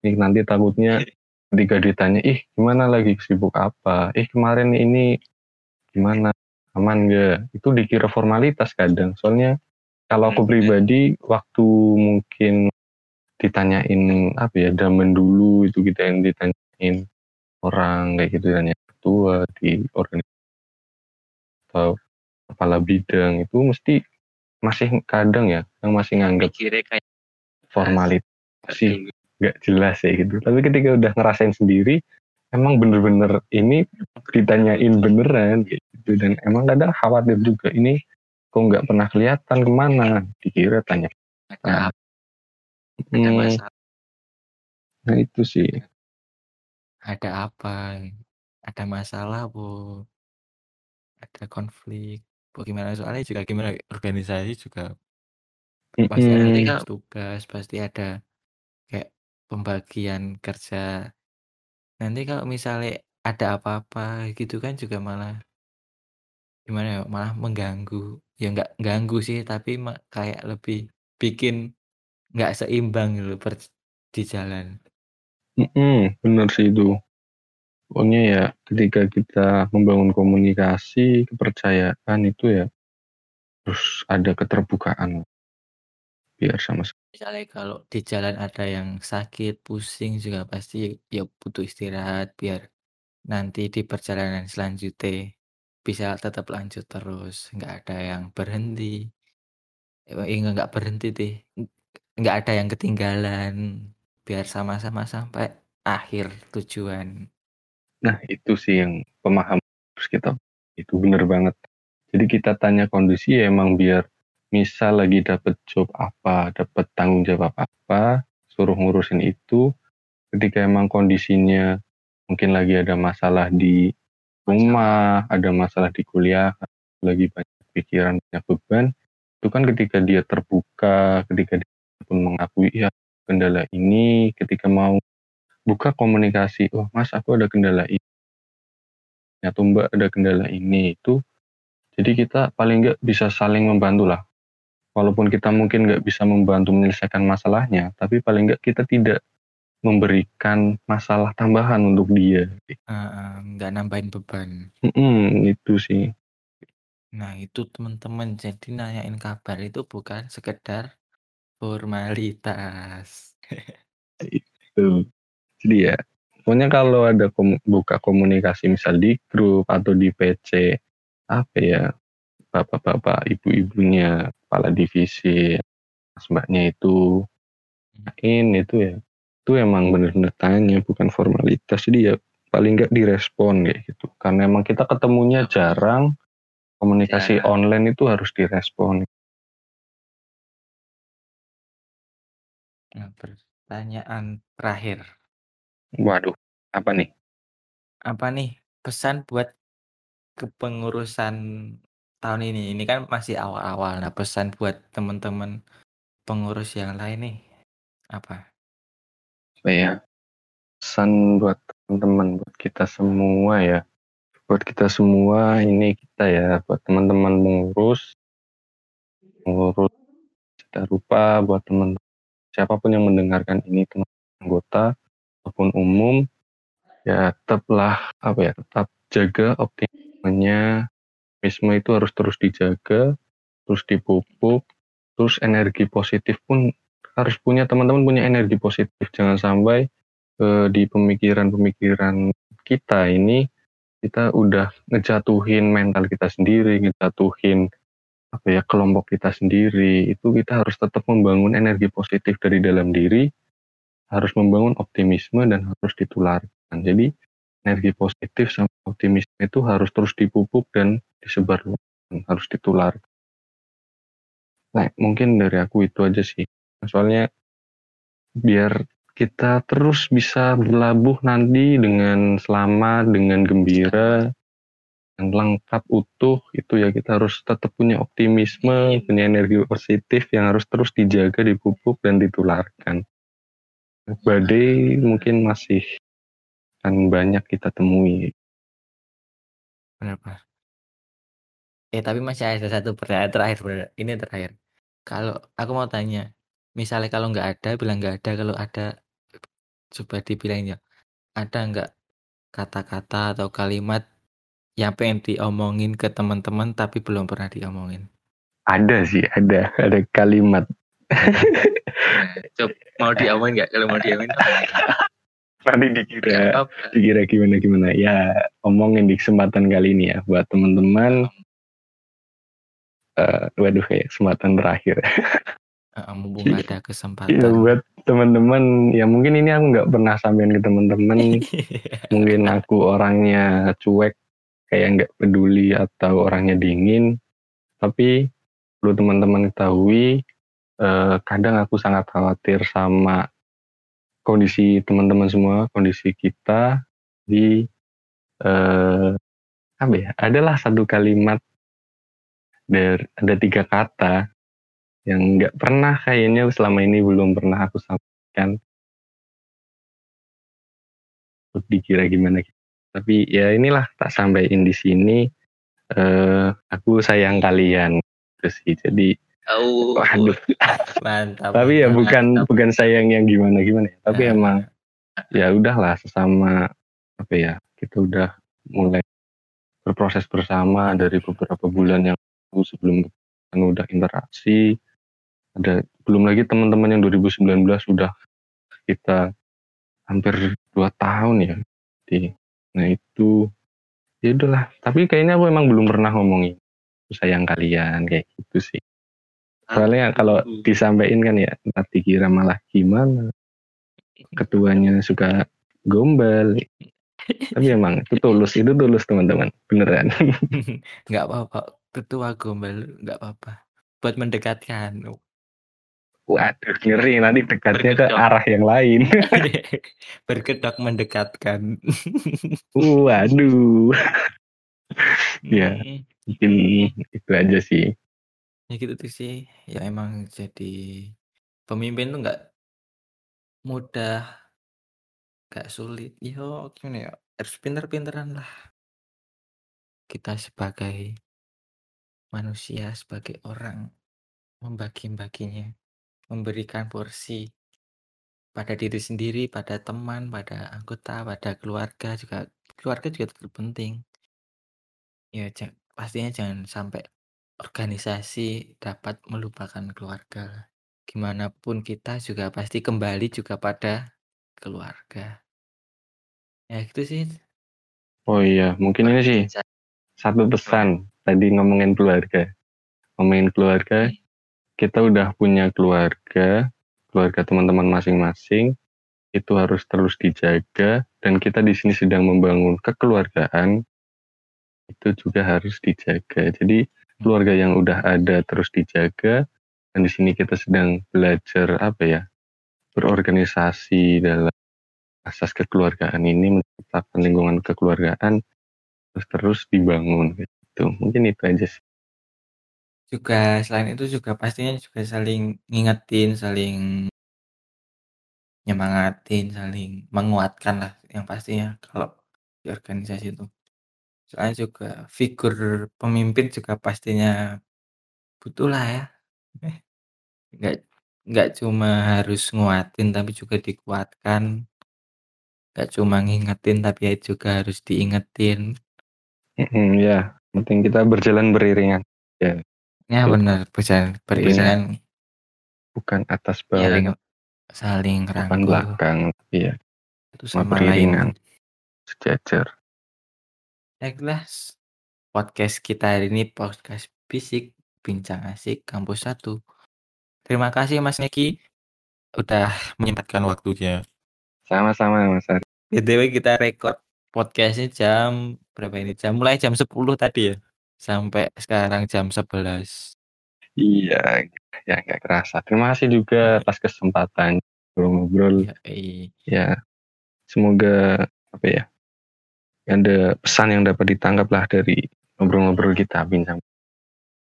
Ini nanti takutnya <laughs> ketika ditanya ih gimana lagi? Sibuk apa? Ih kemarin ini gimana? Aman gak itu dikira formalitas kadang. Soalnya kalau aku hmm, pribadi waktu mungkin ditanyain apa ya zaman dulu itu kita yang ditanyain orang kayak gitu dan yang ketua di organisasi atau kepala bidang itu mesti masih kadang ya yang masih nganggap kayak formalit sih nggak jelas ya gitu tapi ketika udah ngerasain sendiri emang bener-bener ini ditanyain beneran gitu dan emang kadang khawatir juga ini kok nggak pernah kelihatan ke mana dikira tanya nah, ada hmm. Nah itu sih. Ada apa? Ada masalah, Bu. Ada konflik. Bu gimana soalnya juga gimana organisasi juga pasti ada tugas tugas, pasti ada kayak pembagian kerja. Nanti kalau misalnya ada apa-apa gitu kan juga malah gimana ya, malah mengganggu. Ya nggak ganggu sih, tapi kayak lebih bikin nggak seimbang gitu per di jalan. Mhm, bener sih itu. Pokoknya ya ketika kita membangun komunikasi, kepercayaan itu ya terus ada keterbukaan. Biar sama Misalnya kalau di jalan ada yang sakit, pusing juga pasti ya butuh istirahat biar nanti di perjalanan selanjutnya bisa tetap lanjut terus, nggak ada yang berhenti. Ya nggak berhenti deh, nggak ada yang ketinggalan biar sama-sama sampai akhir tujuan nah itu sih yang pemahaman kita itu bener banget Jadi kita tanya kondisi ya emang biar misal lagi dapet job apa, dapet tanggung jawab apa, suruh ngurusin itu. Ketika emang kondisinya mungkin lagi ada masalah di rumah, ada masalah di kuliah, lagi banyak pikiran, banyak beban, itu kan ketika dia terbuka, ketika dia pun mengakui ya kendala ini, ketika mau buka komunikasi, oh mas aku ada kendala ini, ya mbak ada kendala ini, itu jadi kita paling nggak bisa saling membantu lah. Walaupun kita mungkin nggak bisa membantu menyelesaikan masalahnya, tapi paling nggak kita tidak memberikan masalah tambahan untuk dia. Uh, nggak nambahin beban. Mm itu sih. Nah itu teman-teman, jadi nanyain kabar itu bukan sekedar formalitas. itu. Jadi ya, pokoknya kalau ada kom buka komunikasi misal di grup atau di PC, apa ya bapak-bapak ibu-ibunya kepala divisi mbaknya itu. Ini itu ya. Itu emang bener-bener tanya bukan formalitas. Jadi ya paling nggak direspon kayak gitu. Karena emang kita ketemunya jarang komunikasi ya. online itu harus direspon. Nah, pertanyaan terakhir. Waduh apa nih? Apa nih pesan buat kepengurusan tahun ini. Ini kan masih awal-awal. Nah, pesan buat teman-teman pengurus yang lain nih apa? Ya? Pesan buat teman-teman, buat kita semua ya. Buat kita semua ini kita ya, buat teman-teman pengurus, pengurus kita lupa buat teman siapa pun yang mendengarkan ini teman anggota ataupun umum ya tetaplah apa ya tetap jaga optimis Makanya optimisme itu harus terus dijaga, terus dipupuk, terus energi positif pun harus punya teman-teman punya energi positif. Jangan sampai eh, di pemikiran-pemikiran kita ini kita udah ngejatuhin mental kita sendiri, ngejatuhin apa ya kelompok kita sendiri. Itu kita harus tetap membangun energi positif dari dalam diri, harus membangun optimisme dan harus ditularkan. Jadi energi positif sama optimisme itu harus terus dipupuk dan disebar harus ditular. Nah, mungkin dari aku itu aja sih. Soalnya biar kita terus bisa berlabuh nanti dengan selamat, dengan gembira, dan lengkap utuh, itu ya kita harus tetap punya optimisme, punya energi positif yang harus terus dijaga, dipupuk, dan ditularkan. Badai mungkin masih akan banyak kita temui. Kenapa? Eh tapi masih ada satu pertanyaan terakhir, Ini terakhir. Kalau aku mau tanya, misalnya kalau nggak ada, bilang nggak ada. Kalau ada, coba dibilangnya, ada nggak kata-kata atau kalimat yang pengen diomongin ke teman-teman tapi belum pernah diomongin? Ada sih, ada, ada kalimat. <laughs> Coba mau diomongin nggak? Kalau mau diomongin, nanti dikira dikira gimana gimana ya omongin di kesempatan kali ini ya buat teman-teman uh, waduh kayak kesempatan terakhir uh, mumpung ada kesempatan. Ya, buat teman-teman ya mungkin ini aku nggak pernah sampein ke teman-teman. <laughs> Mungkin aku orangnya cuek kayak nggak peduli atau orangnya dingin. Tapi perlu teman-teman ketahui uh, kadang aku sangat khawatir sama kondisi teman-teman semua, kondisi kita di eh, apa ya? Adalah satu kalimat dari ada tiga kata yang nggak pernah kayaknya selama ini belum pernah aku sampaikan. Dikira gimana? Tapi ya inilah tak sampaikan di sini. Eh, aku sayang kalian, terus sih. Jadi Oh, waduh. Mantap. Tapi ya bukan mantap. bukan sayang yang gimana gimana ya. Tapi nah. emang ya udahlah sesama apa ya kita udah mulai berproses bersama dari beberapa bulan yang lalu sebelum kita udah interaksi ada belum lagi teman-teman yang 2019 sudah kita hampir dua tahun ya di nah itu ya udahlah tapi kayaknya aku emang belum pernah ngomongin sayang kalian kayak gitu sih Soalnya kalau disampaikan kan ya nanti dikira malah gimana. Ketuanya suka gombal. Tapi emang itu tulus, itu tulus teman-teman. Beneran. <laughs> Nggak apa-apa. Ketua gombal nggak apa-apa. Buat mendekatkan. Waduh, ngeri. Nanti dekatnya ke Berkedok. arah yang lain. <laughs> berkedok mendekatkan. Waduh. <laughs> Hmm, mungkin itu aja sih. ya gitu tuh sih. Ya emang jadi pemimpin tuh nggak mudah nggak sulit. Yo gimana ya? Harus pinter-pinteran lah. Kita sebagai manusia sebagai orang membagi-baginya memberikan porsi pada diri sendiri pada teman pada anggota pada keluarga juga keluarga juga terpenting ya ja- pastinya jangan sampai organisasi dapat melupakan keluarga gimana pun kita juga pasti kembali juga pada keluarga. Ya gitu sih. Oh iya, mungkin ini sih satu pesan tadi ngomongin keluarga. Ngomongin keluarga, kita udah punya keluarga, keluarga teman-teman masing-masing, itu harus terus dijaga dan kita di sini sedang membangun kekeluargaan. Itu juga harus dijaga. Jadi keluarga yang udah ada terus dijaga dan di sini kita sedang belajar apa ya berorganisasi dalam asas kekeluargaan ini menciptakan lingkungan kekeluargaan terus terus dibangun gitu. Mungkin itu aja sih. juga selain itu juga pastinya juga saling ngingetin saling nyemangatin saling menguatkan lah yang pastinya kalau di organisasi itu. Soalnya juga figur pemimpin juga pastinya butuh lah ya. Eh, nggak nggak cuma harus nguatin tapi juga dikuatkan. Nggak cuma ngingetin tapi juga harus diingetin. Ya, penting kita berjalan beriringan. Ya, ya Betul. benar berjalan beriringan bukan atas ya bawah, saling bukan rangkul belakang, tapi ya satu sama beriringan, lain sejajar. Baiklah, podcast kita hari ini podcast fisik bincang asik kampus 1. Terima kasih Mas Neki udah menyempatkan waktunya. Sama-sama Mas Ari. BTW kita record podcastnya jam berapa ini? Jam mulai jam 10 tadi ya. Sampai sekarang jam 11. Iya, ya nggak kerasa. Terima kasih juga atas kesempatan ngobrol-ngobrol. Ya, eh. Ya, semoga apa ya, ada pesan yang dapat ditangkap lah dari ngobrol-ngobrol kita bincang.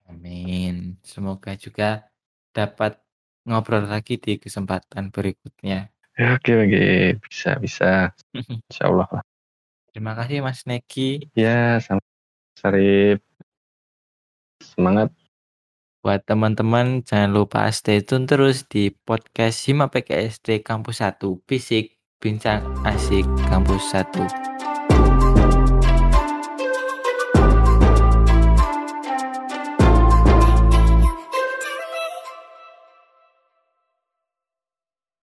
Amin. Semoga juga dapat ngobrol lagi di kesempatan berikutnya. Ya, oke oke, bisa bisa. <laughs> Insya Allah lah. Terima kasih Mas Neki. Ya, sama Sarip. Semangat. Buat teman-teman jangan lupa stay tune terus di podcast Hima PKSD Kampus 1 Fisik Bincang Asik Kampus 1.